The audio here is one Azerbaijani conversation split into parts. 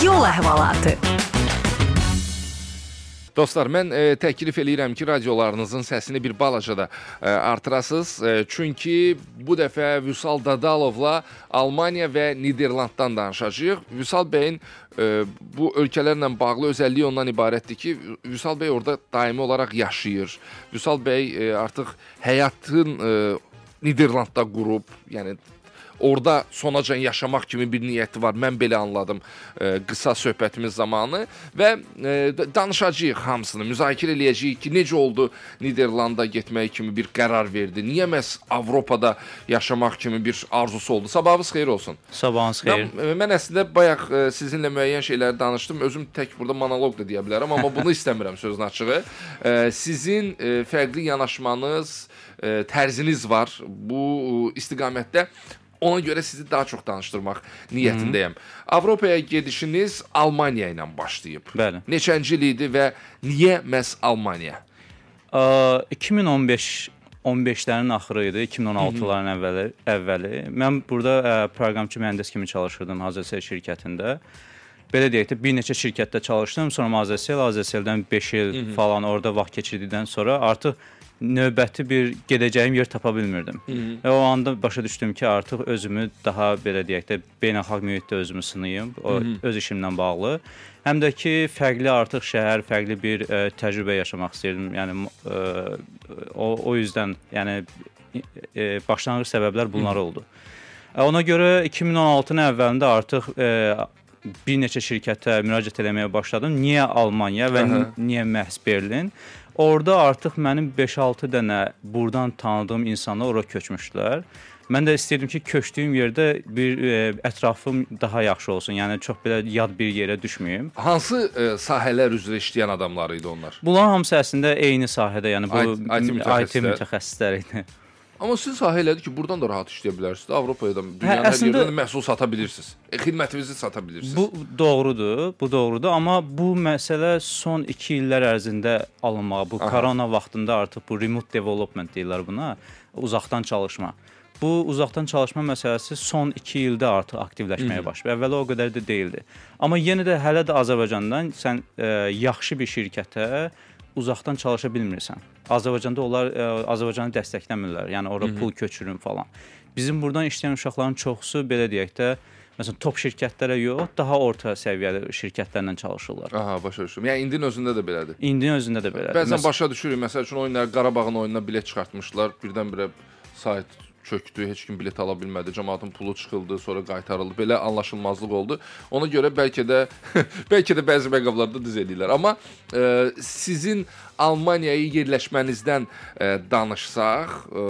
Yol əhvalatı. Dostlar, mən e, təklif eləyirəm ki, radiolarınızın səsini bir balaca da e, artırasınız. E, çünki bu dəfə Vüsal Dadalovla Almaniya və Niderlanddan danışacağıq. Vüsal bəyin e, bu ölkələrlə bağlı özəlliyi ondan ibarətdir ki, Vüsal bəy orada daimi olaraq yaşayır. Vüsal bəy e, artıq həyatın e, Niderlandda qurub, yəni orada sonacan yaşamaq kimi bir niyyəti var. Mən belə anladım e, qısa söhbətimiz zamanı və e, danışacağıq hamısını, müzakirə eləyəcəyik ki, necə oldu Niderlanda getmək kimi bir qərar verdi. Niyə məhz Avropada yaşamaq kimi bir arzusu oldu? Sabahınız xeyir olsun. Sabahınız xeyir. Mən, mən əslində bayaq e, sizinlə müəyyən şeyləri danışdım. Özüm tək burada monoloq da deyə bilərəm, amma bunu istəmirəm sözün açığı. E, sizin e, fərqli yanaşmanız, e, tərziniz var bu istiqamətdə. Ona görə sizi daha çox danışdırmaq niyyətindəyəm. Avropaya gedişiniz Almaniya ilə başlayıb. Bəli. Neçənci il idi və niyə məhz Almaniya? Ə, 2015 15-lərin axırı idi, 2016-ların əvvəli, əvvəli. Mən burada ə, proqramçı mühəndis kimi çalışırdım Hazelsel şirkətində. Belə deyək də bir neçə şirkətdə çalışdım, sonra Hazelsel, Hazelsel-dən 5 il Hı -hı. falan orada vaxt keçirdikdən sonra artıq növbəti bir gedəcəyim yer tapa bilmirdim. Hı -hı. Və o anda başa düşdüm ki, artıq özümü daha belə deyək də beynəlxalq mühitdə özümü sınayım, o Hı -hı. öz işimlə bağlı. Həm də ki, fərqli artıq şəhər, fərqli bir ə, təcrübə yaşamaq istirdim. Yəni ə, o o yüzdən, yəni ə, başlanğıc səbəblər bunlar Hı -hı. oldu. Ona görə 2016-nın əvvəlində artıq ə, bir neçə şirkətə müraciət etməyə başladım. Niyə Almaniya və Aha. niyə məhz Berlin? Orda artıq mənim 5-6 dənə burdan tanıdığım insanlar ora köçmüşdülər. Mən də istəyirdim ki, köçdüyüm yerdə bir ə, ətrafım daha yaxşı olsun. Yəni çox belə yad bir yerə düşməyim. Hansı ə, sahələr üzrə işləyən adamlar idi onlar? Bunlar hamısı əslində eyni sahədə, yəni bu IT. IT mütəxəssisləri idi. Amma sizin sahə elədir ki, buradan da rahat işləyə bilərsiniz. Avropaya da, dünyanın hə, əslində, hər yerindən məhsul sata bilirsiniz. E, xidmətinizi sata bilirsiniz. Bu doğrudur, bu doğrudur, amma bu məsələ son 2 illər ərzində alınmağa, bu Aha. korona vaxtında artıq bu remote development deyirlər buna, uzaqdan çalışma. Bu uzaqdan çalışma məsələsi son 2 ildə artıq aktivləşməyə başlayıb. Əvvəl o qədər də deyildi. Amma yenə də hələ də Azərbaycandan sən ə, yaxşı bir şirkətə uzaqdan çalışa bilmirsən. Azərbaycanda onlar ə, e, Azərbaycanı dəstəkləmirlər. Yəni ora Hı -hı. pul köçürün falan. Bizim burdan işləyən uşaqların çoxusu belə deyək də Məsələn, top şirkətlərə yox, daha orta səviyyəli şirkətlərlə çalışırlar. Aha, başa düşdüm. Yəni indinin özündə də belədir. İndinin özündə də belədir. Bəzən Məs başa düşürük. Məsəl üçün oyunlar Qarabağın oyununa bilet çıxartmışlar. Birdən-birə sayt çökdü, heç kim bilet ala bilmədi, cəmaatın pulu çıxıldı, sonra qaytarıldı. Belə anlaşılmazlıq oldu. Ona görə bəlkə də bəlkə də bəzi məqamlarda düz edirlər. Amma e, sizin Almaniyaya yerləşmənizdən e, danışsaq, e,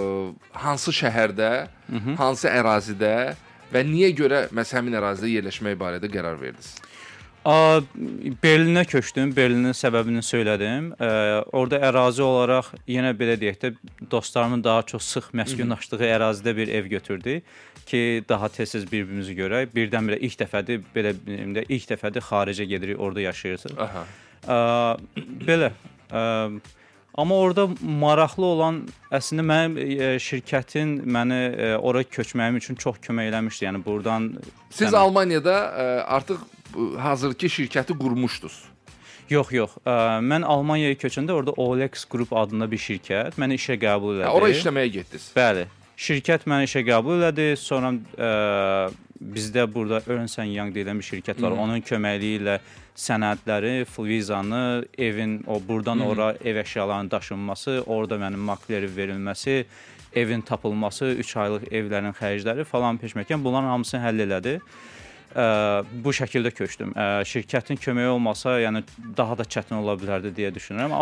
hansı şəhərdə, Hı -hı. hansı ərazidə və niyə görə məhz həmin ərazidə yerləşmək barədə qərar verdiniz? Berlinə köçdüm. Berlinin səbəbini söylədim. Ə, orada ərazi olaraq yenə belə deyək də dostlarımın daha çox sıx məskunlaşdığı ərazidə bir ev götürdük ki, daha tez-tez bir-birimizi görək. Birdən-birə ilk dəfədir belə də ilk dəfədir xaricə gedirik, orada yaşayırsınız. Aha. Ə, belə ə, Amma orada maraqlı olan əslində mənim e, şirkətin məni e, ora köçməyim üçün çox kömək eləmişdi. Yəni burdan Siz yəni, Almaniyada e, artıq hazırki şirkəti qurmuşdunuz. Yox, yox. Ə, mən Almaniyaya köçəndə orada Olex Group adında bir şirkət məni işə qəbul elədi. Hə, ora işləməyə getdiniz. Bəli. Şirkət məni işə qəbul elədi. Sonra ə, bizdə burada Ernst Young deyilən bir şirkət var. Hı -hı. Onun köməkliyi ilə sənədləri, vizanı, evin o burdan Hı -hı. ora ev əşyalarının daşınması, orada mənim makleri verilməsi, evin tapılması, 3 aylıq evlərin xərcləri falan peşməkən bunların hamısını həll elədi. Ə, bu şəkildə köçdüm. Şirkətin köməyi olmasa, yəni daha da çətin ola bilərdi deyə düşünürəm.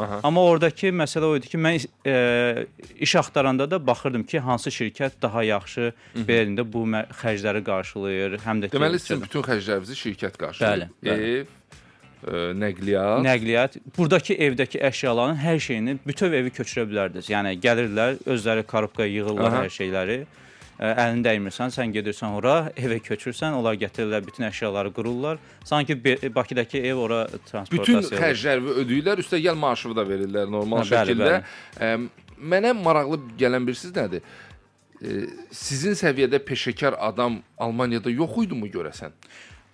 Aha. Amma oradakı məsələ o idi ki, mən e, iş axtaranda da baxırdım ki, hansı şirkət daha yaxşı belində bu xərcləri qarşılayır, həm də ki, Deməli sizin bütün xərclərinizi şirkət qarşılayır. Bəli, bəli. Ev, ə, nəqliyyat. nəqliyyat, burdakı evdəki əşyaların hər şeyini bütöv evi köçürə bilərdiniz. Yəni gəlirdilər, özləri korobkaya yığırlar Aha. hər şeyləri. Əlini dəymirsən, sən gedirsən ora, evə köçürsən, onlar gətirirlər bütün əşyaları qururlar. Sanki Bakıdakı ev ora Bütün transportasiya. olur. xərcləri ödəyirlər, üstə gəl maaşını da verirlər normal Hə, bəli, şəkildə. Ə, Mənə maraqlı gələn bir siz nədir? Sizin səviyyədə peşəkar adam Almaniyada yox idimu görəsən?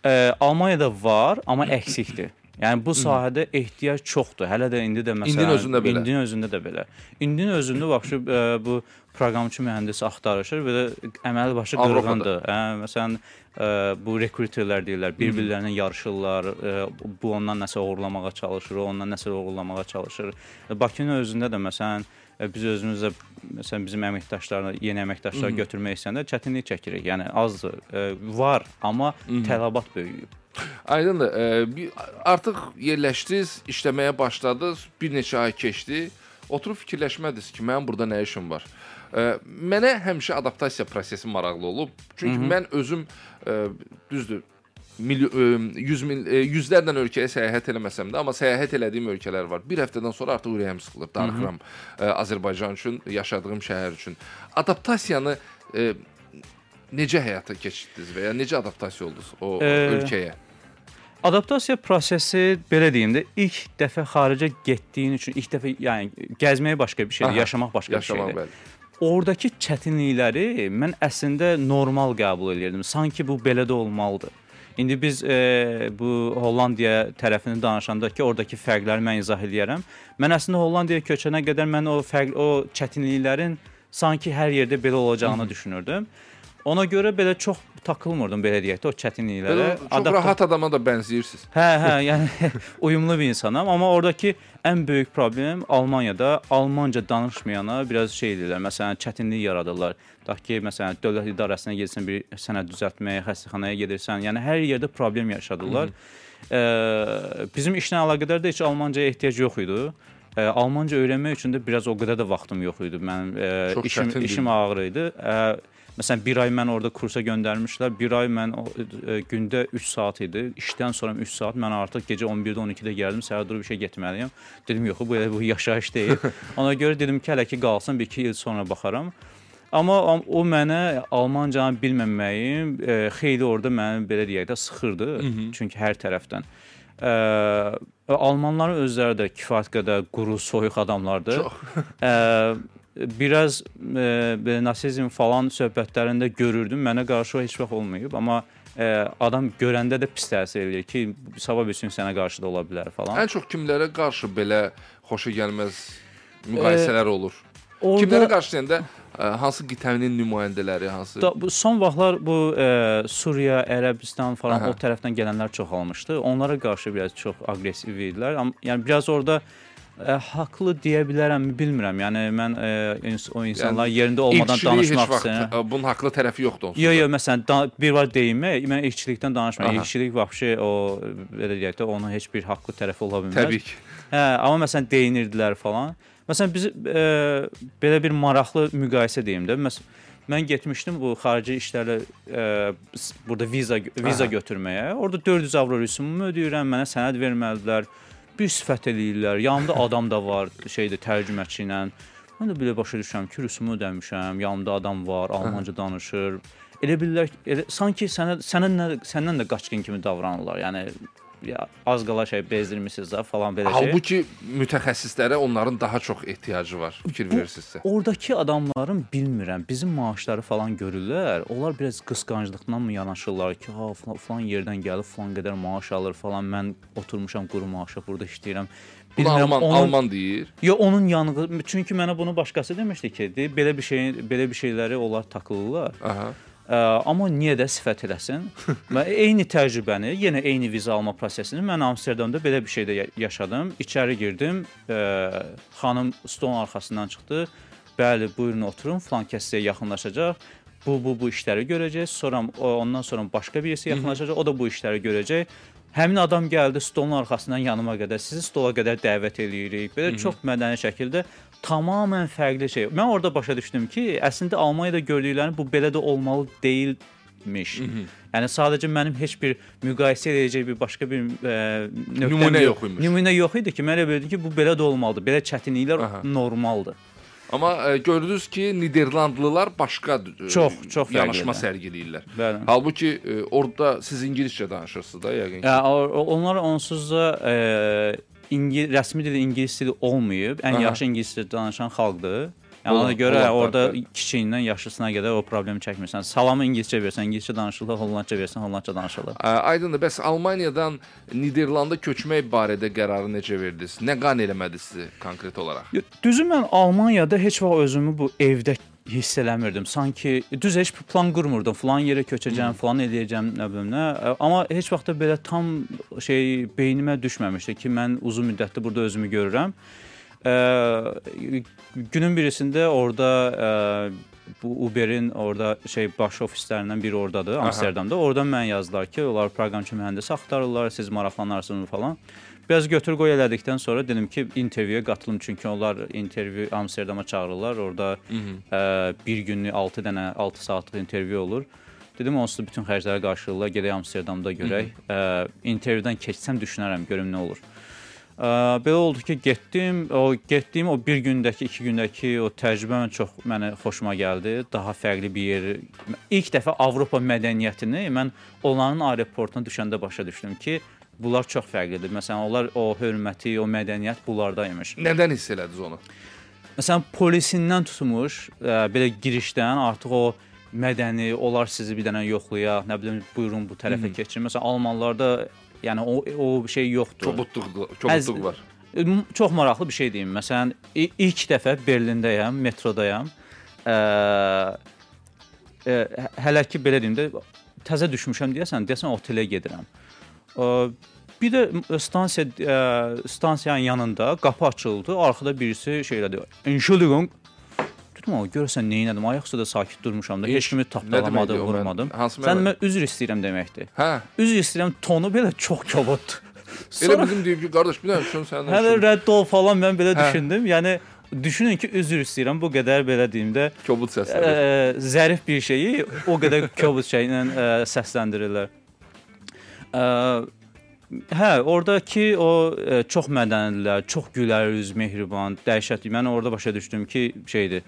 Ə, Almaniyada var, amma əksikdir. Yəni bu sahədə ehtiyac çoxdur. Hələ də indi də məsələn İndinin özündə belə. İndinin özündə də belə. İndinin özündə baxışı ə, bu proqramçı mühəndis axtarışır və də əməli başı qırğındır. Hə, məsələn ə, bu rekruterlər deyirlər, bir-birlərinə yarışırlar, ə, bu ondan nəsə oğurlamağa çalışır, o ondan nəsə oğurlamağa çalışır. Bakının özündə də məsələn biz özümüz də məsələn bizim əməkdaşlarla yeni əməkdaşlar götürmək istəyəndə çətinlik çəkirik. Yəni azdır, ə, var, amma tələbat böyüyüb. Aydındır. Bir- Artıq yerləşdiniz, işləməyə başladınız, bir neçə ay keçdi. Oturub fikirləşmədiniz ki, mənim burada nə işim var? Ə, Mənə həmişə adaptasiya prosesi maraqlı olub. Çünki mən özüm ə, düzdür milyon, ə, 100 min yüzlərlə ölkəyə səyahət eləməsəm də, amma səyahət elədiyim ölkələr var. Bir həftədən sonra artıq ürəyim sıxılır, darıxıram Azərbaycan üçün, yaşadığım şəhər üçün. Adaptasiyanı ə, necə həyata keçirdiniz və ya necə adaptasiya oldunuz o Ə, ölkəyə? Adaptasiya prosesi belə deyim də ilk dəfə xaricə getdiyin üçün ilk dəfə yəni gəzmək başqa bir şeydir, Aha, yaşamaq başqa Yaşamaq bir şeydir. bəli. Oradakı çətinlikləri mən əslində normal qəbul edirdim. Sanki bu belə də olmalıdır. İndi biz e, bu Hollandiya tərəfini danışanda ki, oradakı fərqləri mən izah eləyərəm. Mən əslində Hollandiyaya köçənə qədər mən o fərq o çətinliklərin sanki hər yerdə belə olacağını düşünürdüm. Ona görə belə çox takılmırdım belə deyək də o çətinliklərə. Çox Adapta- rahat adama da bənzəyirsiniz. Hə, hə, yəni uyumlu bir insanam, amma oradakı ən böyük problem Almaniyada Almanca danışmayana biraz şey edirlər. Məsələn, çətinlik yaradırlar. Tutaq ki, məsələn, dövlət idarəsinə gedirsən bir sənəd düzəltməyə, xəstəxanaya gedirsən, yəni hər yerdə problem yaşadırlar. Ə, bizim işlə əlaqədar da heç Almancaya ehtiyac yox idi. Ə, Almanca öyrənmək üçün də biraz o qədər də vaxtım yox idi. Mənim ə, Çox işim işim ağır idi. Ə, Məsələn, bir ay mən orada kursa göndərmişlər. Bir ay mən e, gündə 3 saat idi. İşdən sonra 3 saat mən artıq gecə 11-də 12-də gəldim. Səhər durub işə getməliyəm. Dedim, yox, bu elə bu yaşayış deyil. Ona görə dedim ki, hələ ki qalsın, 1-2 il sonra baxaram. Amma o- mənə Almancanı bilməməyim e, xeyli orada məni belə deyək də sıxırdı. Çünki hər tərəfdən. Ə, Almanların özləri də kifayət qədər quru, soyuq adamlardır. Çox. Ə, biraz e, belə nasizm falan söhbətlərində görürdüm. Mənə qarşı o heç vaxt olmayıb, amma e, adam görəndə də pis təsir eləyir ki, sabah gün sənə qarşı da ola bilər falan. Ən çox kimlərə qarşı belə xoşa gəlməz müqayisələr olur? Orada Kimlərə qarşı deyəndə ə, hansı qitənin nümayəndələri, hansı da, bu son vaxtlar bu e, Suriya, Ərəbistan falan Aha. o tərəfdən gələnlər çoxalmışdı. Onlara qarşı biraz çox aqressiv idilər. Yəni biraz orada e, haqlı deyə bilərəmmi bilmirəm. Yəni mən e, ins o insanlar Yəni, yerində olmadan danışmaq istəyirəm. ə, bunun haqlı tərəfi yoxdur onsuz. Yo da. yo məsələn da, bir var deyimə, mən ilkçilikdən danışmıram. Aha. İlkçilik vəbşi o belə deyək də onun heç bir haqqlı tərəfi ola bilməz. Təbii ki. Hə, amma məsələn deyinirdilər falan. Məsələn biz e, belə bir maraqlı müqayisə deyim də. Məsələn mən getmişdim bu xarici işlərlə e, s- burada viza viza Aha. götürməyə. Orada 400 avro rüsumumu ödəyirəm, mənə sənəd vermədilər. Bir sifət eləyirlər. Yanımda adam da var, şeydə tərcüməçi ilə. Mən də belə başa düşürəm ki, rüsumu ödəmişəm, yanımda adam var, almanca danışır. Elə bilirlər elə sanki sənə sənə nə, səndən də qaçqın kimi davranırlar. Yəni az qala şey bezdirmisiniz də falan belə şey. Halbuki mütəxəssislərə onların daha çox ehtiyacı var. Fikir verirsinizsə. Oradakı adamların bilmirəm, bizim maaşları falan görürlər. Onlar biraz qısqanclıqdan mı yanaşırlar ki, ha falan, falan yerdən gəlib falan qədər maaş alır falan. Mən oturmuşam quru maaşa burada işləyirəm. Bunu Alman onun, Alman deyir. Yo onun yanğı çünki mənə bunu başqası demişdi ki, belə bir şey belə bir şeyləri onlar takılırlar. Aha. Ə, amma niyə də sifət eləsin? Və eyni təcrübəni, yenə eyni viza alma prosesini mən Amsterdamda belə bir şeydə ya- yaşadım. İçəri girdim, ə, xanım stolun arxasından çıxdı. Bəli, buyurun oturun, falan kəs sizə yaxınlaşacaq. bu bu bu işləri görəcək. Sonra ondan sonra başqa birisi yaxınlaşacaq, o da bu işləri görəcək. Həmin adam gəldi stolun arxasından yanıma qədər, sizi stola qədər dəvət eləyirik. Belə çox mədəni şəkildə tamamilə fərqli şey. Mən orada başa düşdüm ki, əslində Almaniyada gördüklərim bu belə də olmalı deyilmiş. Yəni sadəcə mənim heç bir müqayisə edəcək bir başqa bir e, Nümunə yox imiş. Nümunə yox idi ki, mən elə bildim ki, bu belə də olmalıdır. Belə çətinliklər Aha. normaldır. Amma e, gördünüz ki, Niderlandlılar başqa e, Çox, çox yanaşma sərgiləyirlər. Bəli. Halbuki e, orada siz ingiliscə danışırsınız da yəqin ki. Ya, onlar onsuz da e, İngil rəsmi dili ingilis dili olmayıb. Ən Aha. yaxşı ingilis dili danışan xalqdır. Yəni ona görə olanlar, orada kiçiyindən yaşlısına qədər o problemi çəkmirsən. Salamı ingiliscə versən, ingiliscə danışırlar, hollandca versən, hollandca danışırlar. Ə, Aydındır. Bəs Almaniyadan Niderlanda köçmək barədə qərarı necə verdiniz? Nə qan eləmədi sizi konkret olaraq? Düzü mən Almaniyada heç vaxt özümü bu evdə hiss eləmirdim. Sanki düz heç plan qurmurdum. Falan yerə köçəcəm, falan eləyəcəm, nə bilim nə. Ə, Amma heç vaxt da belə tam şey beynimə düşməmişdi ki, mən uzun müddətdir burada özümü görürəm. Ə, günün birisində orada ə, bu Uber'in orada şey baş ofislərindən biri ordadır, Amsterdamda. Oradan mən yazdılar ki, onlar proqramçı mühəndisi axtarırlar, siz maraqlanarsınız falan. Biraz götür qoy elədikdən sonra dedim ki, intervyuya qatılım çünki onlar intervyu Amsterdama çağırırlar. Orada ə, bir günlük 6 dənə 6 saatlıq intervyu olur. Dedim onsuz bütün xərcləri qarşılayırlar. Gedək Amsterdamda görək. Ə, intervyudan keçsəm düşünərəm, görüm nə olur. Ə, belə oldu ki, getdim. O getdiyim o bir gündəki, iki gündəki o təcrübə mən çox mənə xoşuma gəldi. Daha fərqli bir yer. İlk dəfə Avropa mədəniyyətini mən onların aeroportuna düşəndə başa düşdüm ki, bunlar çox fərqlidir. Məsələn, onlar o hörməti, o mədəniyyət bunlardaymış. Nədən hiss elədiniz onu? Məsələn, polisindən tutmuş, ə, belə girişdən artıq o mədəni, onlar sizi bir dənə yoxlaya, nə bilim, buyurun bu tərəfə keçin. Məsələn, almanlarda yəni o o şey yoxdur. Kobudluq, kobudluq var. M- Çox maraqlı bir şey deyim. Məsələn, ilk dəfə Berlindəyəm, metrodayam. Ə, ə, hə- hələ ki belə deyim də təzə düşmüşəm deyəsən, deyəsən otelə gedirəm. Ə, bir də stansiya ə, stansiyanın yanında qapı açıldı. Arxada birisi şey elədi. Entschuldigung. Dedim amma görəsən nə etdim? Ayaq üstə də sakit durmuşam da. Heç kimi o? Mən- vurmadım. Sən mən üzr istəyirəm deməkdir. Hə. Üzr istəyirəm tonu belə çox kobuddur. Elə bizim deyib ki, qardaş, bir dənə şunu səndən. Hələ rədd ol falan mən belə Hə. düşündüm. Yəni düşünün ki, üzr istəyirəm bu qədər belə deyim də kobud ə, səsləri. zərif bir şeyi o qədər kobud şeylə ə, səsləndirirlər. Hə, oradakı o ə, çox mədənilər, çox gülər üz, mehriban, dəhşətli. Mən orada başa düşdüm ki, şeydir.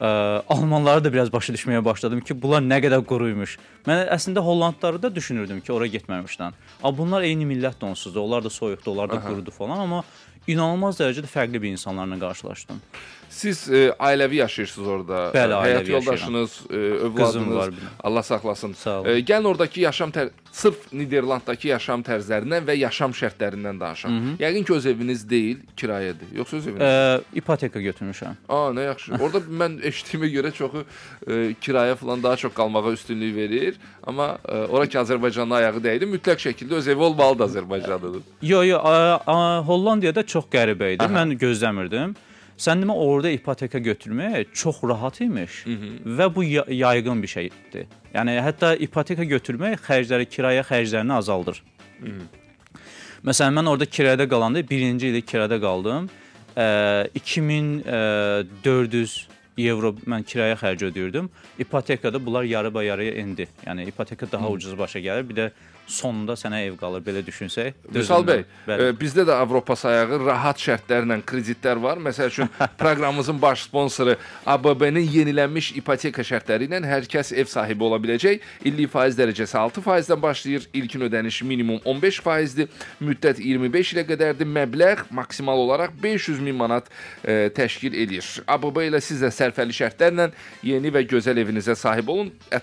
Ə, almanları da biraz başa düşməyə başladım ki, bunlar nə qədər quruymuş. Mən əslində Hollandları da düşünürdüm ki, ora getməmişdən. Amma bunlar eyni millətdir onsuz da. Onlar da soyuqdur, onlar da qurudu falan, amma inanılmaz dərəcədə fərqli bir insanlarla qarşılaşdım. Siz e, ailəvi yaşayırsınız orada. Bəli, E, Həyat yoldaşınız, e, övladınız. Allah saxlasın. Sağ olun. E, gəlin oradakı yaşam tər sırf Niderlanddakı yaşam tərzlərindən və yaşam şərtlərindən danışaq. Yəqin ki, öz eviniz deyil, kirayədir. Yoxsa öz eviniz? Ə, ipoteka götürmüşəm. Aa, nə yaxşı. Orada mən eşitdiyimə görə çoxu e, kirayə falan daha çox qalmağa üstünlük verir, amma e, ora ki Azərbaycanın ayağı dəydi, mütləq şəkildə öz evi olmalıdır Azərbaycandadır. Yo, yo, a, a, Hollandiyada çox qəribə idi. Mən gözləmirdim. Sən demə orada ipoteka götürmək çox rahat imiş və bu ya- yayğın bir şeydir. Yəni hətta ipoteka götürmək xərcləri, kirayə xərclərini azaldır. Məsələn, mən orada kirayədə qalanda 1-ci ildə kirayədə qaldım. Ə, 2400 evro mən kirayə xərci ödəyirdim. İpotekada bunlar yarı-yarıya endi. Yəni ipoteka daha ucuz başa gəlir. Bir də sonunda sənə ev qalır belə düşünsək. Vüsal bəy, Bəli. e, bizdə də Avropa sayağı rahat şərtlərlə kreditlər var. Məsəl üçün proqramımızın baş sponsoru ABB-nin yenilənmiş ipoteka şərtləri ilə hər kəs ev sahibi ola biləcək. İllik faiz dərəcəsi 6%-dən başlayır. İlkin ödəniş minimum 15%-dir. Müddət 25 ilə qədərdir. Məbləğ maksimal olaraq 500 min manat e, təşkil edir. ABB ilə siz də sərfəli şərtlərlə yeni və gözəl evinizə sahib olun. Ə,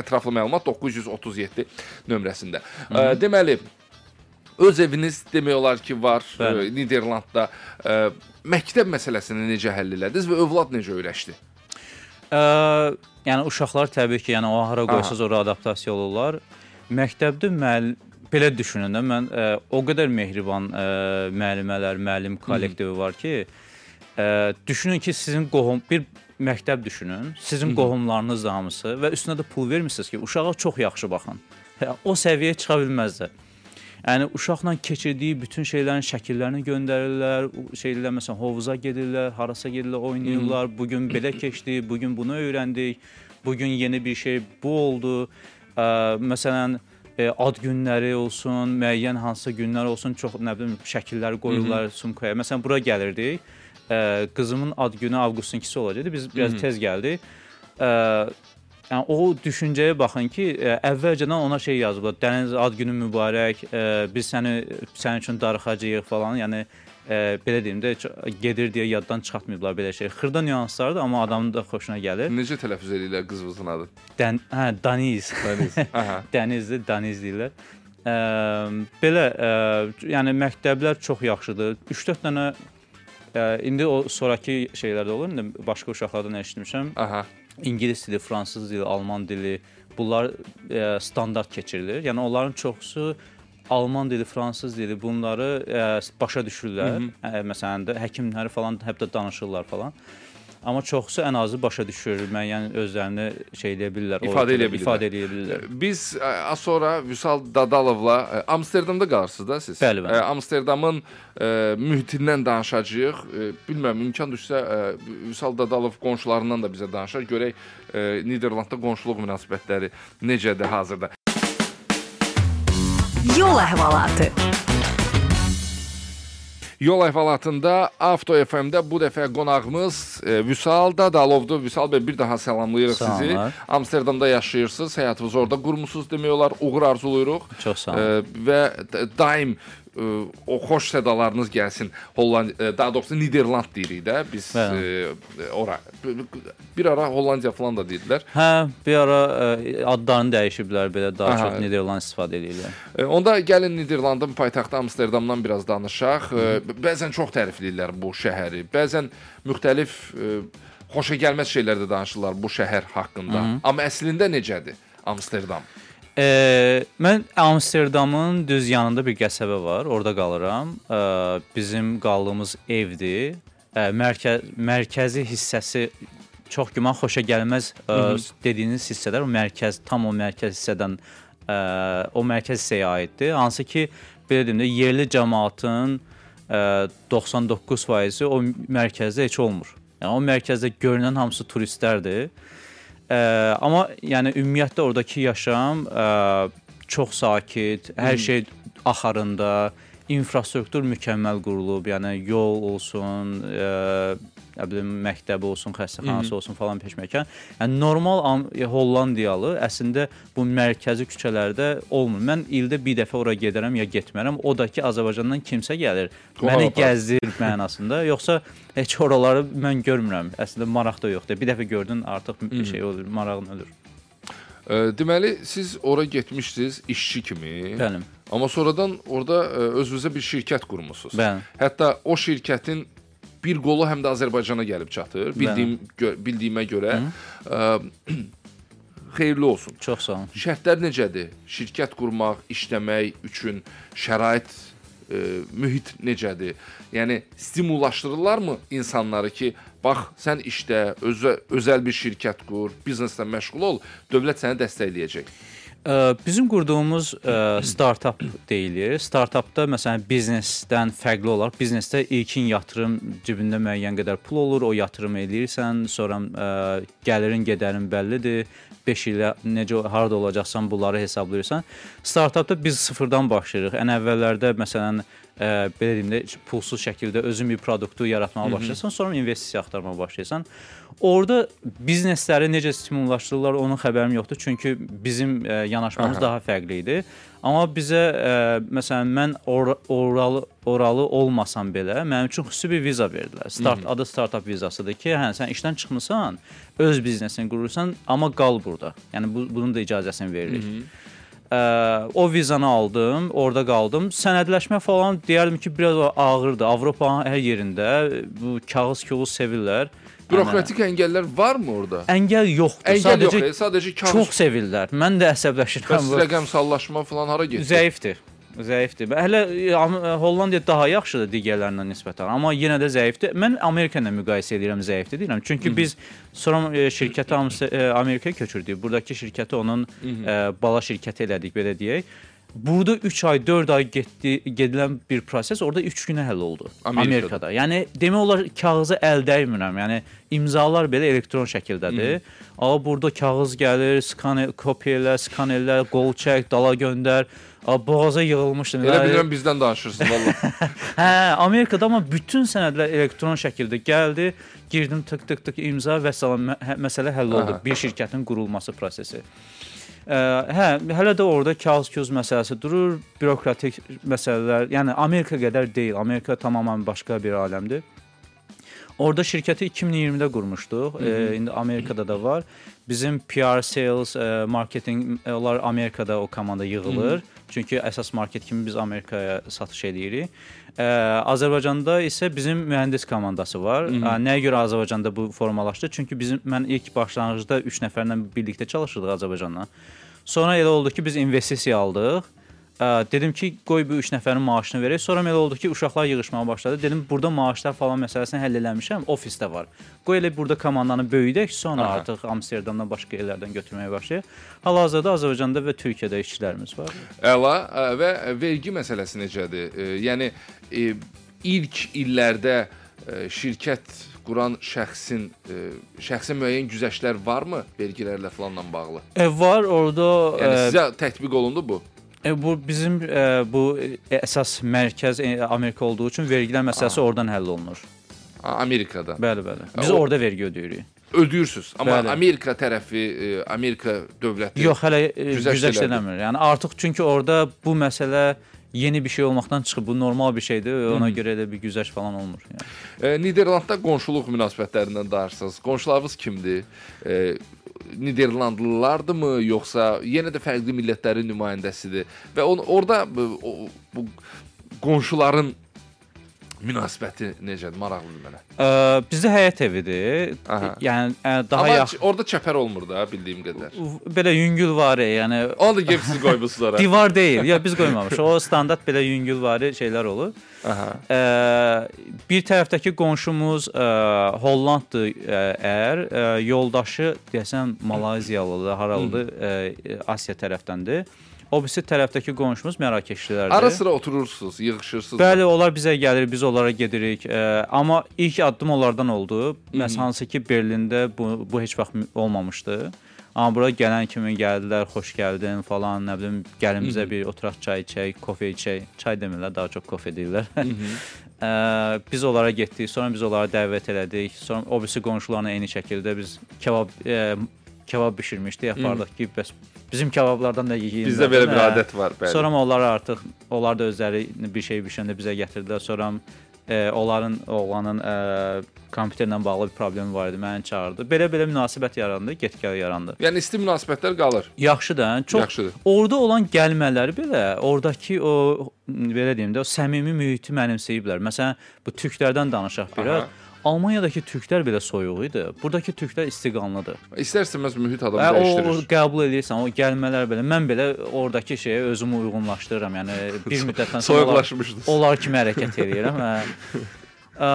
ətraflı məlumat 937 nömrəsində. Ə, deməli, öz eviniz demək olar ki, var Bəli. ə, Niderlandda. Ə, məktəb məsələsini necə həll elədiniz və övlad necə öyrəşdi? Ə, yəni uşaqlar təbii ki, yəni o hara qoysaz ora adaptasiya olurlar. Məktəbdə müəll belə düşünün də mən ə, o qədər mehriban ə, müəllimələr, müəllim kollektivi var ki, ə, düşünün ki, sizin qohum bir məktəb düşünün. Sizin qohumlarınız da hamısı və üstünə də pul vermirsiniz ki, uşağa çox yaxşı baxın. Hə, O səviyyəyə çıxa bilməzlər. Yəni uşaqla keçirdiyi bütün şeylərin şəkillərini göndərirlər, şeylər məsələn hovuza gedirlər, harasa gedirlər, oynayırlar. Bu gün belə keçdi, bu gün bunu öyrəndik. Bu gün yeni bir şey bu oldu. Ə, məsələn e, ad günləri olsun, müəyyən hansısa günlər olsun, çox nə bilim şəkillər qoyurlar sumkaya. Məsələn bura gəlirdik. Ə, qızımın ad günü avqustun 2-si olacaqdı. Biz biraz tez gəldik. Ə, Yəni o düşüncəyə baxın ki, ə, əvvəlcədən ona şey yazıblar. Dəniz ad günün mübarək, ə, biz səni sənin üçün darıxacağıq falan. Yəni ə, belə deyim də gedir deyə yaddan çıxartmayıblar belə şey. Xırda nüanslardır, amma adamın da xoşuna gəlir. Necə tələffüz edirlər qızınızın adı? Dən, hə, Daniz. Dəniz. Aha. Dənizdir, Daniz deyirlər. Ə, belə ə, yəni məktəblər çox yaxşıdır. 3-4 dənə ə, indi o sonrakı şeylərdə olur. İndi başqa uşaqlardan eşitmişəm. Aha. İngilis dili, fransız dili, alman dili bunlar e, standart keçirilir. Yəni onların çoxusu alman dili, fransız dili bunları e, başa düşürlər. E, məsələn də həkimləri falan hətta danışırlar falan. Amma çoxusu ən azı başa düşür, müəyyən özlərini şey eləyə bilirlər, İfadə eləyə bilirlər. ifadə eləyə bilirlər. Biz az sonra Vüsal Dadalovla ə, Amsterdamda qalırsınız da siz. Bəli, bəli. Ə, Amsterdamın ə, mühitindən danışacağıq. Bilmirəm imkan düşsə ə, Vüsal Dadalov qonşularından da bizə danışar. Görək Niderlandda qonşuluq münasibətləri necədir hazırda. Yol əhvalatı. Yol əhvalatında Avto FM-də bu dəfə qonağımız e, Vüsal Dadalovdur. Vüsal bəy bir daha salamlayırıq sizi. Salamlar. Amsterdamda yaşayırsınız, həyatınızı orada qurmusunuz demək olar. Uğur arzulayırıq. Çox sağ E, olun. və d- daim e, o xoş sədalarınız gəlsin. Holland daha doğrusu Niderland deyirik də. Biz Bəli. e, ora bir ara Hollandiya falan da dedilər. Hə, bir ara ə, adlarını dəyişiblər belə daha Aha. çox Niderland istifadə edirlər. E, Onda gəlin Niderlandın paytaxtı Amsterdamdan biraz danışaq. E, Bəzən çox tərifləyirlər bu şəhəri. Bəzən müxtəlif e, xoşa gəlməz şeylər də danışırlar bu şəhər haqqında. Amma əslində necədir Amsterdam? E, mən Amsterdamın düz yanında bir qəsəbə var, orada qalıram. E, bizim qaldığımız evdir. E, mərkəz mərkəzi hissəsi çox güman xoşa gəlməz e, dediyiniz hissələr o mərkəz tam o mərkəz hissədən e, o mərkəz hissəyə aiddir. Hansı ki belə deyim də yerli cəmaatın e, 99% o mərkəzdə heç olmur. Yəni o mərkəzdə görünən hamısı turistlərdir. Ə, amma yəni ümumiyyətlə oradakı yaşam ə, çox sakit, hər şey axarında, infrastruktur mükəmməl qurulub, yəni yol olsun, ə, nə bilim məktəbi olsun, xəstəxanası olsun falan peşməkan. Yəni normal Am- Hollandiyalı əslində bu mərkəzi küçələrdə olmur. Mən ildə bir dəfə ora gedərəm ya getmərəm. O da ki Azərbaycandan kimsə gəlir, məni gəzdir mənasında. Yoxsa heç oraları mən görmürəm. Əslində maraq da yoxdur. Bir dəfə gördün, artıq bir şey olur, marağın ölür. E, deməli siz ora getmişsiniz işçi kimi. Bəli. Amma sonradan orada e, özünüzə bir şirkət qurmusunuz. Bəli. Hətta o şirkətin bir qolu həm də Azərbaycana gəlib çatır. Bildiyim gö bildiyimə görə ə, xeyirli olsun. Çox sağ olun. Şərtlər necədir? Şirkət qurmaq, işləmək üçün şərait ə, mühit necədir? Yəni stimullaşdırırlarmı insanları ki, bax sən işdə özə, özəl bir şirkət qur, bizneslə məşğul ol, dövlət səni dəstəkləyəcək. Bizim qurduğumuz startap deyilir. Startapda məsələn biznesdən fərqli olaraq biznesdə ilkin yatırım cibində müəyyən qədər pul olur, o yatırımı eləyirsən, sonra gəlirin gedərin bəllidir. 5 ilə necə harda olacaqsan bunları hesablayırsan. Startapda biz sıfırdan başlayırıq. Ən əvvəllərdə məsələn ə, belə deyim də pulsuz şəkildə özün bir produktu yaratmağa başlayırsan, sonra investisiya axtarmağa başlayırsan. Orada biznesləri necə stimullaşdırırlar, onun xəbərim yoxdur. Çünki bizim ə, yanaşmamız Aha. daha fərqli idi. Amma bizə ə, məsələn mən or oralı oralı olmasam belə mənim üçün xüsusi bir viza verdilər. Start adı startup vizasıdır ki, hə sən işdən çıxmısan, öz biznesini qurursan, amma qal burada. Yəni bu bunun da icazəsini veririk. Ə, o vizanı aldım, orada qaldım. Sənədləşmə falan deyərdim ki, biraz ağırdır. Avropanın hər yerində bu kağız-küğüz sevirlər. Bürokratik əngəllər varmı orada? Yəni, əngəl yoxdur. Əngəl yox, sadəcə e, sadəcə kağız. çox sevirlər. Mən də əsəbləşirəm. Bəs rəqəmsallaşma falan hara getdi? Zəifdir. Zəifdir. Hələ e, e, Hollandiya daha yaxşıdır digərlərinə nisbətən, amma yenə də zəifdir. Mən Amerika ilə müqayisə edirəm zəifdir deyirəm. Çünki biz sonra e, şirkəti Amerikaya köçürdük. Buradakı şirkəti onun bala şirkəti elədik belə deyək. Burada 3 ay, 4 ay getdi, gedilən bir proses orada 3 günə həll oldu. Amerikada. Amerikada. Yəni demək olar kağıza əl dəymirəm. Yəni imzalar belə elektron şəkildədir. Amma burada kağız gəlir, skan kopya elə, skan elə, qol çək, dala göndər. Boğaza yığılmışdı. Elə bilirəm bizdən danışırsınız vallah. Hə, Amerikada amma bütün sənədlər elektron şəkildə gəldi. Girdim tık tık tık imza və salam hə- məsələ həll oldu. Aha. Bir şirkətin qurulması prosesi. Ə, hə, hələ də orada kağız-küz məsələsi durur, bürokratik məsələlər. Yəni Amerika qədər deyil. Amerika tamamilə başqa bir aləmdir. Orada şirkəti 2020-də qurmuşduq. E, indi Amerikada da var. Bizim PR, sales, e, marketing onlar Amerikada o komanda yığılır. Çünki əsas market kimi biz Amerikaya satış eləyirik. E, Azərbaycanda isə bizim mühəndis komandası var. E, nəyə görə Azərbaycanda bu formalaşdı? Çünki bizim mən ilk başlanğıcda 3 nəfərlə birlikdə çalışırdıq Azərbaycanla. Sonra elə oldu ki, biz investisiya aldıq. Ə, dedim ki, qoy bu 3 nəfərin maaşını verək. Sonra elə oldu ki, uşaqlar yığılmağa başladı. Dedim, burada maaşlar falan məsələsini həll eləmişəm, ofisdə var. Qoy elə burada komandanı böyüdək, sonra Aha. artıq Amsterdamdan başqa yerlərdən götürməyə başlayaq. Hal-hazırda Azərbaycanda və Türkiyədə işçilərimiz var. Əla ə, və vergi məsələsi necədir? E, Yəni e, ilk illərdə e, şirkət quran şəxsin e, şəxsə müəyyən güzəştlər varmı vergilərlə falanla bağlı? E, var orada Yəni e, sizə tətbiq olundu bu? E, bu bizim e, bu e, əsas mərkəz Amerika olduğu üçün vergilər məsələsi oradan həll olunur. Amerikada. Bəli, bəli. Biz o- orada vergi ödəyirik. Ödəyirsiniz. Amma Bəli. Amerika tərəfi, Amerika dövləti Yox, hələ Güzəşt eləmir. Yəni artıq çünki orada bu məsələ yeni bir şey olmaqdan çıxıb. Bu normal bir şeydir. Ona görə elə bir güzəşt falan olmur. Yəni. E, Niderlandda qonşuluq münasibətlərindən danışırsınız. Qonşularınız kimdir? E, Niderlandlılardırmı yoxsa yenə də fərqli millətlərin nümayəndəsidir? Və on, orada bu, bu qonşuların münasibəti necədir? Maraqlıdır mənə. Ə, bizdə həyət evidir. Aha. Yəni ə, daha Amma yaxşı ç- orada çəpər olmur da bildiyim qədər. belə yüngülvari, yəni Onu da gəlib siz qoymusunuz ora. divar deyil. Ya biz qoymamışıq. O standart belə yüngülvari şeylər olur. Aha. Ə, bir tərəfdəki qonşumuz ə, Hollanddır ə, əgər ə, yoldaşı desəm Malayziyalıdır, haralıdır, ə, Asiya tərəfdəndir. O birisi tərəfdəki qonşumuz Mərakeşlilərdir. Ara sıra oturursunuz, yığışırsınız. Bəli, onlar bizə gəlir, biz onlara gedirik. Ə, amma ilk addım onlardan oldu. Məs hansı ki Berlində bu bu heç vaxt olmamışdı. Amma bura gələn kimi gəldilər, xoş gəldin falan, nə bilim, gəlin bizə bir oturaq çay içək, kofe içək. Çay demirlər, daha çox kofe deyirlər. Ə, biz onlara getdik, sonra biz onlara dəvət elədik. Sonra o birisi qonşularına eyni şəkildə biz kebab ə, kebab bişirmişdik, yapardıq ki, bəs bizim kebablardan da yeyin. Bizdə belə bir adət var, bəli. Sonra onlar artıq onlar da özləri bir şey bişəndə bizə gətirdilər. Sonra e, onların oğlanın e, kompüterlə bağlı bir problemi var idi, məni çağırdı. Belə-belə münasibət yarandı, get-gəl yarandı. Yəni isti münasibətlər qalır. Yaxşıdır, hə? çox Yaxşıdır. orada olan gəlmələr belə, oradakı o belə deyim də, o səmimi mühiti mənimsəyiblər. Məsələn, bu türklərdən danışaq biraz. Aha. Almaniyadakı türklər belə soyuq idi. Buradakı türklər istiqanlıdır. İstər-istəməz mühit adamı Hə, o, o dəyişdirir. qəbul edirsən, o gəlmələr belə. Mən belə oradakı şeyə özümü uyğunlaşdırıram. Yəni bir müddətdən sonra onlar, Soyuqlaşmışdınız. onlar kimi hərəkət edirəm. Hə. Ə,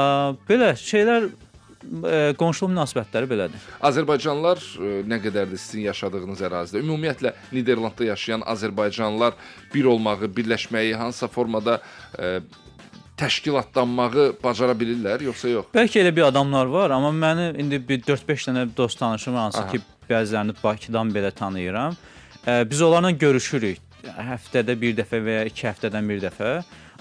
belə şeylər ə, qonşuluq münasibətləri belədir. Azərbaycanlılar nə qədərdir sizin yaşadığınız ərazidə? Ümumiyyətlə Niderlandda yaşayan Azərbaycanlılar bir olmağı, birləşməyi hansısa formada e, təşkilatlanmağı bacara bilirlər, yoxsa yox? Bəlkə elə bir adamlar var, amma məni indi bir 4-5 dənə dost tanışım hansı Aha. ki, bəzilərini Bakıdan belə tanıyıram. Ə, biz onlarla görüşürük. Həftədə bir dəfə və ya 2 həftədən bir dəfə.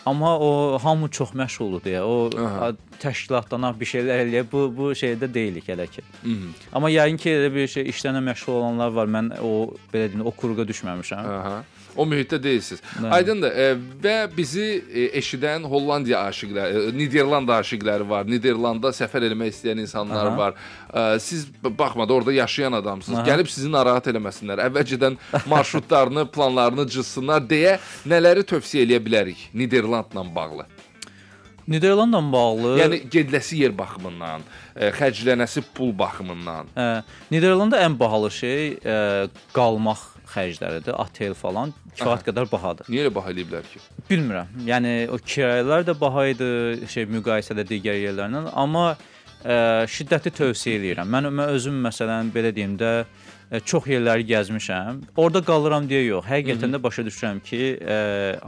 Amma o hamı çox məşğuldur deyə. O Aha. təşkilatlanaq bir şeylər eləyə bu bu şeydə deyilik hələ ki. Mhm. Amma yəqin ki elə bir şey işlərlə məşğul olanlar var. Mən o belə deyim, o kuruğa düşməmişəm. Aha. O mühitdə deyilsiniz. Bəli. Aydındır. E, və bizi e, eşidən Hollandiya aşiqləri, e, Niderland aşiqləri var. Niderlanda səfər eləmək istəyən insanlar Aha. var. E, siz baxmadı orada yaşayan adamsınız. Aha. Gəlib sizi narahat eləməsinlər. Əvvəlcədən marşrutlarını, planlarını cızsınlar deyə nələri tövsiyə eləyə bilərik Niderlandla bağlı? Niderlandla bağlı Yəni gediləsi yer baxımından, e, xərclənəsi pul baxımından. Hə, Niderlanda ən bahalı şey ə, qalmaq xərcləridir. Otel falan kifayət qədər bahadır. Niyə elə baha eləyiblər ki? Bilmirəm. Yəni o kirayə də baha idi, şey müqayisədə digər yerlərlə, amma ə, şiddətli tövsiyə eləyirəm. Mən, mən özüm məsələn belə deyim də ə, çox yerləri gəzmişəm. Orda qalıram deyə yox. Həqiqətən də başa düşürəm ki, ə,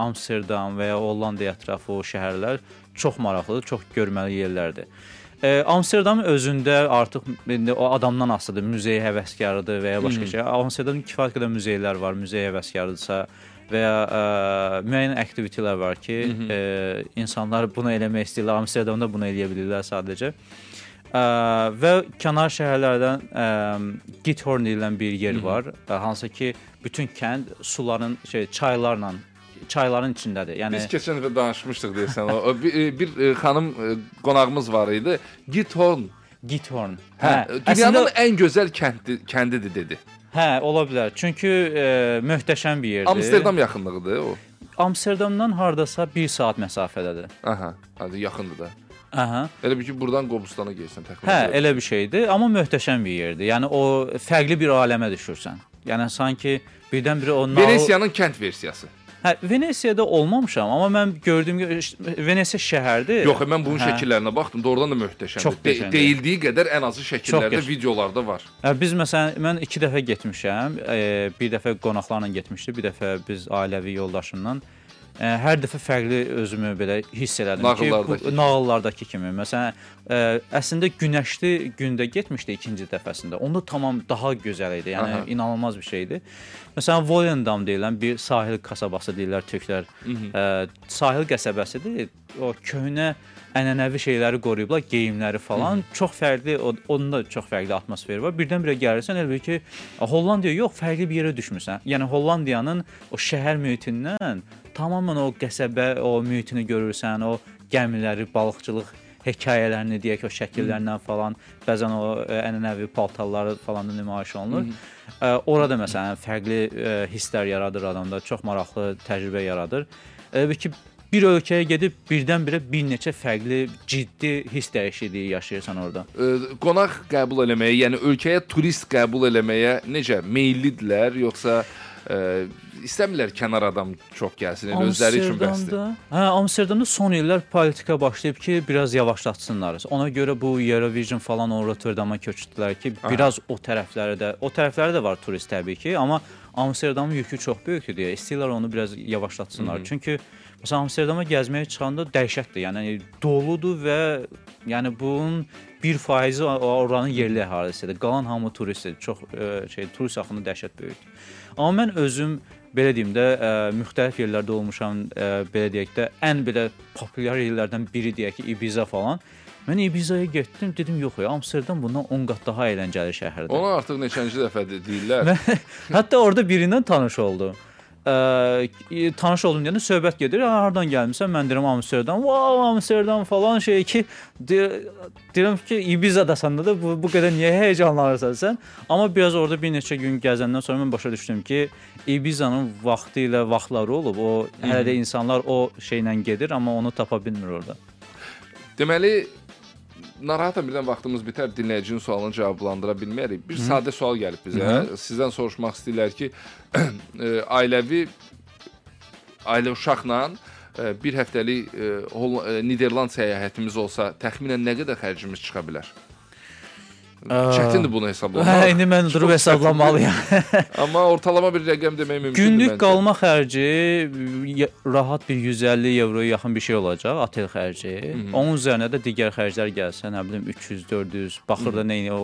Amsterdam və ya Hollandiya ətrafı o şəhərlər çox maraqlıdır, çox görməli yerlərdir. E, Amsterdamın özündə artıq indi o adamdan asılıdır, muzey həvəskarıdır və ya başqa şey. Amsterdamda kifayət qədər muzeylər var, muzey həvəskarıdırsa və ya ə, müəyyən aktivitetlər var ki, ə, insanlar bunu eləmək istəyirlər. Amsterdamda bunu eləyə bilirlər sadəcə. Ə, və kənar şəhərlərdən ə, Githorn deyilən bir yer var, ə, hansı ki, bütün kənd suların şey çaylarla çayların içindədir. Yəni Biz keçən dəfə danışmışdıq deyəsən. O, bir, bir e, xanım e, qonağımız var idi. Githorn. Githorn. Hə, dünyanın ən gözəl kəndi kəndidir dedi. Hə, ola bilər. Çünki ə, möhtəşəm bir yerdir. Amsterdam yaxınlığıdır o. Amsterdamdan hardasa 1 saat məsafədədir. Aha, hadi yaxındır da. Aha. Elə bir ki, buradan Qobustana gəlsən təxminən. Hə, elə bir şeydir, amma möhtəşəm bir yerdir. Yəni o fərqli bir aləmə düşürsən. Yəni sanki birdən-birə o. Venesiyanın kənd versiyası. Hə, Venesiyada olmamışam, amma mən gördüyüm Venesiya şəhərdir. Yox, mən bunun Hə. şəkillərinə baxdım. Doğrudan da möhtəşəmdir. De deyildiyi qədər ən azı şəkillərdə, videolarda var. Hə, biz məsələn mən 2 dəfə getmişəm. E, bir dəfə qonaqlarla getmişdik, bir dəfə biz ailəvi yoldaşımla. E, hər dəfə fərqli özümü belə hiss elədim Nağıllardakı ki, bu, nağıllardakı kimi. Məsələn, e, əslində günəşli gündə getmişdik ikinci dəfəsində. Onda tamam daha gözəl idi. Yəni Aha. inanılmaz bir şeydir. Məsələn, Volendam deyilən bir sahil kasabası deyirlər türklər. Ə, sahil qəsəbəsidir. O köhnə ənənəvi şeyləri qoruyublar, geyimləri falan. Çox fərqli, onun da çox fərqli atmosferi var. Birdən-birə gəlirsən elə bil ki, Hollandiya yox, fərqli bir yerə düşmüsən. Yəni Hollandiyanın o şəhər mühitindən tamamilə o qəsəbə, o mühitini görürsən, o gəmiləri, balıqçılıq hekayələrini deyək o şəkillərlə falan, bəzən o ə, ənənəvi paltarları falan da nümayiş olunur. Ə, orada məsələn fərqli ə, hisslər yaradır adamda, çox maraqlı təcrübə yaradır. Bil ki, bir ölkəyə gedib birdən-birə bir neçə fərqli ciddi hiss dəyişikliyi yaşayırsan orada. Ə, qonaq qəbul eləməyə, yəni ölkəyə turist qəbul eləməyə necə meyllidirlər, yoxsa istəmirlər kənar adam çox gəlsin, elə özləri üçün bəsdir. Hə, Amsterdamda son illər politika başlayıb ki, biraz yavaşlatsınlar. Ona görə bu Eurovision falan o Rotterdama köçdülər ki, biraz o tərəfləri də, o tərəfləri də var turist təbii ki, amma Amsterdamın yükü çox böyükdür deyə istəyirlər onu biraz yavaşlatsınlar. Çünki məsələn Amsterdama gəzməyə çıxanda dəhşətdir. Yəni doludur və yəni bunun 1% oranın yerli əhalisidir. Qalan hamı turistdir. Çox ə, şey turist axını dəhşət böyükdür. Amma mən özüm belə deyim də, ə, müxtəlif yerlərdə olmuşam, ə, belə deyək də, ən belə populyar yerlərdən biri deyək ki, Ibiza falan. Mən Ibizaya getdim, dedim yox ya, Amsterdam bundan 10 qat daha əyləncəli şəhərdir. Onu artıq neçənci dəfədir deyirlər. Hətta orada birindən tanış oldum. Ə, tanış oldum deyəndə söhbət gedir. "Ha, Hardan gəlmisən? Mən deyirəm Amsterdam. Wow, Amsterdam falan şey ki, de- deyirəm ki, Ibizadasan da bu bu qədər niyə həyecanlanırsan sən? Amma biraz orada bir neçə gün gəzəndən sonra mən başa düşdüm ki, Ibizanın vaxtı ilə vaxtları olub. O hələ də insanlar o şeylə gedir, amma onu tapa bilmir orada. Deməli narahatam birdən vaxtımız bitər, dinləyicinin sualını cavablandıra bilmərik. Bir sadə sual gəlib bizə. Hı. Sizdən soruşmaq istəyirlər ki, e, ailəvi ailə uşaqla e, bir həftəlik e, Niderland səyahətimiz olsa, təxminən nə qədər xərcimiz çıxa bilər? Çətindir bunu Hə, hesablamaq. indi mən durub hesablamamalıyam. Amma ortalama bir rəqəm demək mümkündür Günlük məncə. qalma xərci rahat bir 150 evroya yaxın bir şey olacaq, otel xərci. Onun üzərinə də digər xərclər gəlsə, nə bilim 300, 400, baxır da nə o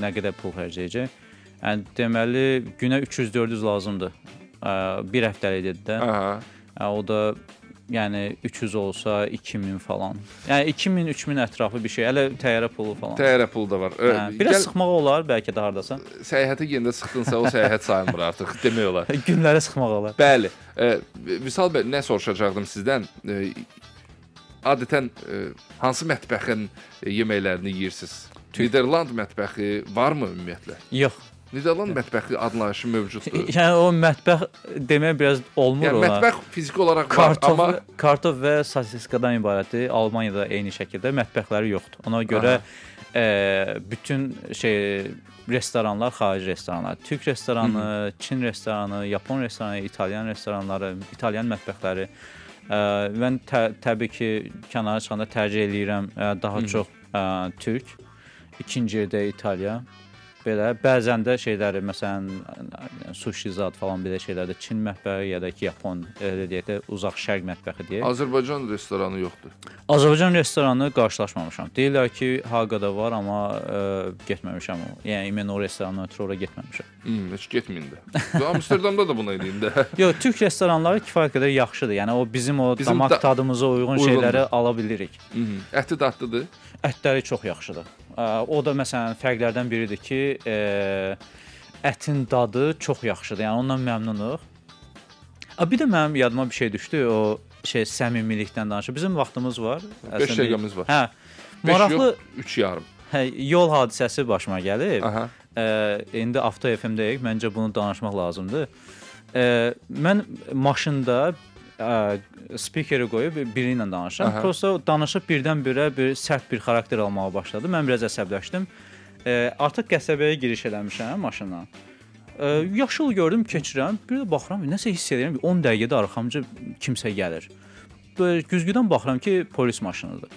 nə qədər pul xərcləyəcək. Yəni deməli günə 300, 400 lazımdır. Bir həftəlik dedi də. Aha. O da yəni 300 olsa 2000 falan. Yəni 2000, 3000 ətrafı bir şey. Hələ təyyarə pulu falan. Təyyarə pulu da var. Hə, biraz gəl- sıxmaq olar bəlkə də hardasa. səyahətə gedəndə sıxdınsa o səyahət sayılmır artıq demək olar. Günləri sıxmaq olar. Bəli. E, Vüsal bəy, nə soruşacaqdım sizdən? E, adətən e, hansı mətbəxin yeməklərini yeyirsiniz? Niderland mətbəxi varmı ümumiyyətlə? Yox. Niderland mətbəxi anlayışı mövcuddur. Yəni o mətbəx demək biraz olmur Yəni ona. mətbəx fiziki olaraq var, Kartof, amma kartof və sosiskadan ibarətdir. Almaniyada eyni şəkildə mətbəxləri yoxdur. Ona görə e, bütün şey restoranlar xarici restoranlar, türk restoranı, Çin restoranı, Yapon restoranı, İtalyan restoranları, İtalyan mətbəxləri e, mən tə, təbii ki, kənara çıxanda tərcih eləyirəm e, daha çox e, türk, ikinci yerdə İtaliya. Belə bəzən də şeyləri məsələn sushi zad falan belə şeylərdə Çin mətbəxi ya da ki Yapon elə deyək də uzaq şərq mətbəxi deyək. Azərbaycan restoranı yoxdur. Azərbaycan restoranı qarşılaşmamışam. Deyirlər ki, Haqada var, amma ə, getməmişəm. o. Yəni mən o restorana ötürü ora getməmişəm. Hmm, heç getməyin də. Amsterdamda da buna eləyin də. Yox, türk restoranları kifayət qədər yaxşıdır. Yəni o bizim o Bizim damaq da- tadımıza uyğun Uyğundur. şeyləri ala bilirik. Mhm. Əti dadlıdır. Ətləri çox yaxşıdır. O da məsələn fərqlərdən biridir ki, ətin dadı çox yaxşıdır. Yəni ondan məmnunuq. A bir də mənim yadıma bir şey düşdü. O şey səmimilikdən danışır. Bizim vaxtımız var. Beş Əslində bir- dəqiqəmiz var. Hə. Maraqlı yox, üç yarım. hə, yol hadisəsi başıma gəlib. Aha. Ə, indi Avto FM-dəyik. Məncə bunu danışmaq lazımdır. Ə, mən maşında ə, spikeri qoyub biri ilə danışıram. Aha. Prosta danışıb birdən-birə bir sərt bir xarakter almağa başladı. Mən biraz əsəbləşdim. Ə, artıq qəsəbəyə giriş eləmişəm maşınla. Ə, yaşıl gördüm, keçirəm. Bir də baxıram, nəsə hiss edirəm. 10 dəqiqədə arxamca kimsə gəlir. Güzgüdən baxıram ki, polis maşınıdır.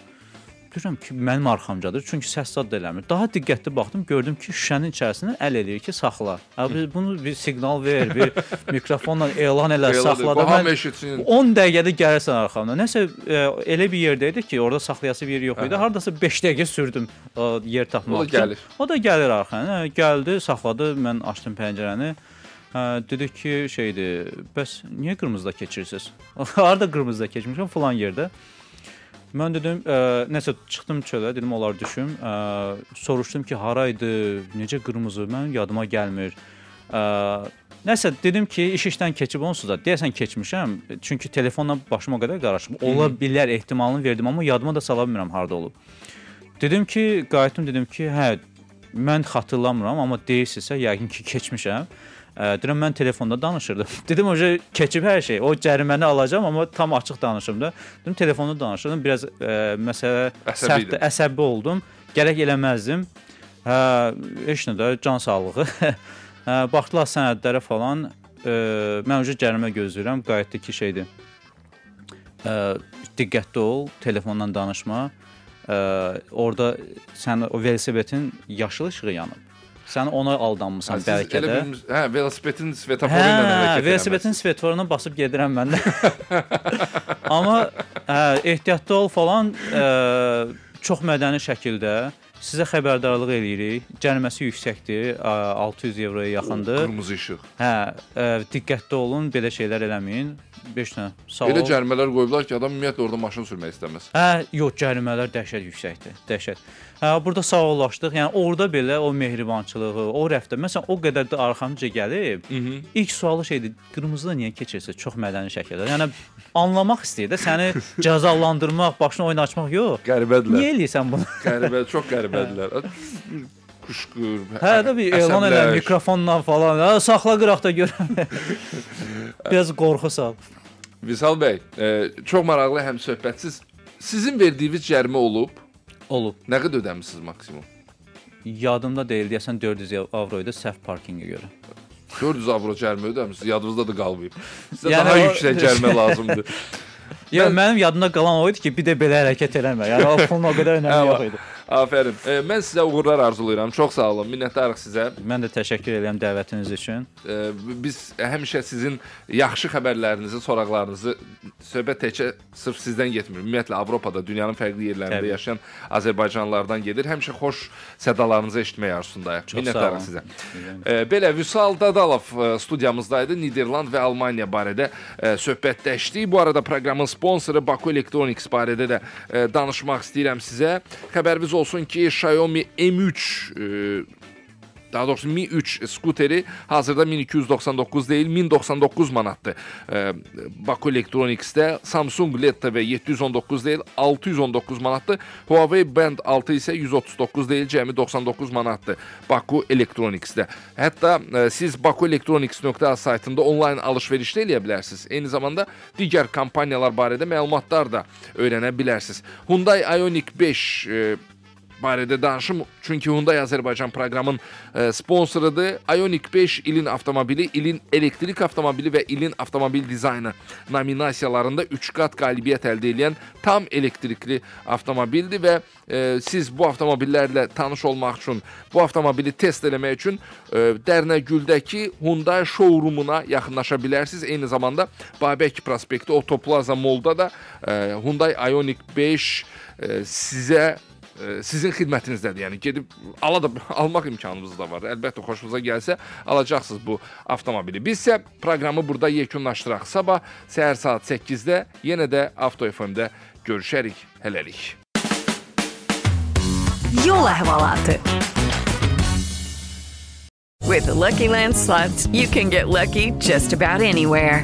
Deyirəm ki, mənim arxamcadır, çünki səs zad eləmir. Daha diqqətli baxdım, gördüm ki, şüşənin içərisindən əl eləyir ki, saxla. Ha biz bunu bir siqnal ver, bir mikrofonla elan elə, saxla da. Mən eşitsin. 10 dəqiqədə gəlirsən arxamdan. Nəsə e, elə bir yerdə idi ki, orada saxlayası bir yer yox idi. Aha. Hardasa 5 dəqiqə sürdüm o yer tapmaq O da üçün. gəlir. O da gəlir arxana. Hə, gəldi, saxladı. Mən açdım pəncərəni. Hə, dedi ki, şeydir, bəs niyə qırmızıda keçirsiniz? Harda qırmızıda keçmişəm? Falan yerdə. Mən dedim, ə, nəsə çıxdım çölə, dedim olar düşüm. Ə, soruşdum ki, haraydı, necə qırmızı? Mənim yadıma gəlmir. Ə, nəsə dedim ki, iş işdən keçib onsuz da deyəsən keçmişəm. Çünki telefonla başım o qədər qarışıb. Ola bilər ehtimalını verdim, amma yadıma da sala bilmirəm harda olub. Dedim ki, qayıtdım dedim ki, hə mən xatırlamıram, amma deyirsinizsə yəqin ki, keçmişəm. Deyirəm mən telefonda danışırdım. Dedim oca keçib hər şey. O cəriməni alacağam, amma tam açıq danışım da. Dedim telefonda danışırdım. Biraz ə, məsələ sərt, əsəbi oldum. Gərək eləməzdim. Hə, heç nə də can sağlığı. hə, baxdılar sənədlərə falan. Ə, mən oca cərimə gözləyirəm. Qayıtdı ki, şeydir. Ə, diqqətli ol, telefondan danışma. Ə, orada sən o velosipedin yaşıl işığı yanıb. Sən ona aldanmısan Siz bəlkə də. bir hə, velosipedin svetoforu ilə Hə, hərəkət velosipedin svetforuna basıb gedirəm mən də. Amma hə, ehtiyatlı ol falan, ə, çox mədəni şəkildə sizə xəbərdarlıq eləyirik. Cəriməsi yüksəkdir, ə, 600 evroya yaxındır. Qırmızı işıq. Hə, ə, diqqətli olun, belə şeylər eləməyin. 5 dənə. Sağ Elə ol. cərimələr qoyublar ki, adam ümumiyyətlə orada maşın sürmək istəməz. Hə, yox, cərimələr dəhşət yüksəkdir. Dəhşət. Hə, burada sağollaşdıq. Yəni orada belə o mehribançılığı, o rəftar. Məsələn, o qədər də arxamca gəlib. Mhm. İlk sualı şeydir, qırmızıda niyə keçirsə çox mədəni şəkildə. Yəni anlamaq istəyir də səni cəzalandırmaq, başını oynaçmaq yox. Qəribədirlər. Niyə eləyirsən bunu? Qəribə, çox qəribədirlər. Quşqur. Hə də bir elan elə mikrofonla falan. Hə, saxla qıraq da görəm. Biraz qorxu sal. Vüsal bəy, e, çox maraqlı həm söhbətsiz. Sizin verdiyiniz cərimə olub? Olub. Nə qədər ödəmisiniz maksimum? Yadımda deyil, deyəsən 400 avro idi səhv parkinqə görə. 400 avro cərimə ödəmisiniz, yadınızda da qalmayıb. Sizə Yəni daha o- yüksək cərimə lazımdır. Ya mənim yadımda qalan o idi ki, bir də belə hərəkət eləmə. Yəni o pulun o qədər önəmi yox idi. Afərin. E, mən sizə uğurlar arzulayıram. Çox sağ olun. Minnətdarıq sizə. Mən də təşəkkür edirəm dəvətiniz üçün. E, biz həmişə sizin yaxşı xəbərlərinizi, soraqlarınızı söhbət təkcə sırf sizdən getmir. Ümumiyyətlə Avropada, dünyanın fərqli yerlərində Təbii. yaşayan Azərbaycanlılardan gedir. Həmişə xoş sədalarınızı eşitmək arzusundayıq. Minnətdarıq sizə. E, belə Vüsal Dadalov e, studiyamızdaydı. Niderland və Almaniya barədə e, söhbətləşdik. Bu arada proqramın sponsoru Baku Electronics barədə də e, danışmaq istəyirəm sizə. Xəbəriniz olsun ki, Xiaomi M3 e, daha doğrusu Mi 3 skuteri hazırda 1299 deyil, 1099 manatdır. E, Baku Electronics'də Samsung LED TV 719 deyil, 619 manatdır. Huawei Band 6 isə 139 deyil, cəmi 99 manatdır. Baku Electronics'də. Hətta e, siz bakuelectronics.az saytında onlayn alış-veriş də eləyə bilərsiniz. Eyni zamanda digər kampaniyalar barədə məlumatlar da öyrənə bilərsiniz. Hyundai Ioniq 5 e, barədə danışım. Çünki Hyundai Azərbaycan proqramın e, sponsorudur. Ioniq 5 ilin avtomobili, ilin elektrik avtomobili və ilin avtomobil dizaynı nominasiyalarında 3 qat qalibiyyət əldə edən tam elektrikli avtomobildir və e, siz bu avtomobillərlə tanış olmaq üçün, bu avtomobili test eləmək üçün e, Dərnəgüldəki Hyundai showroomuna yaxınlaşa bilərsiniz. Eyni zamanda Babək prospekti Otoplaza Mallda da e, Hyundai Ioniq 5 e, sizə sizin xidmətinizdədir. Yəni gedib ala da almaq imkanınız da var. Əlbəttə xoşunuza gəlsə alacaqsınız bu avtomobili. Biz isə proqramı burada yekunlaşdıraq. Sabah səhər saat 8-də yenə də Avto FM-də görüşərik. Hələlik. Yol əhvalatı. With the Lucky Land slots, you can get lucky just about anywhere.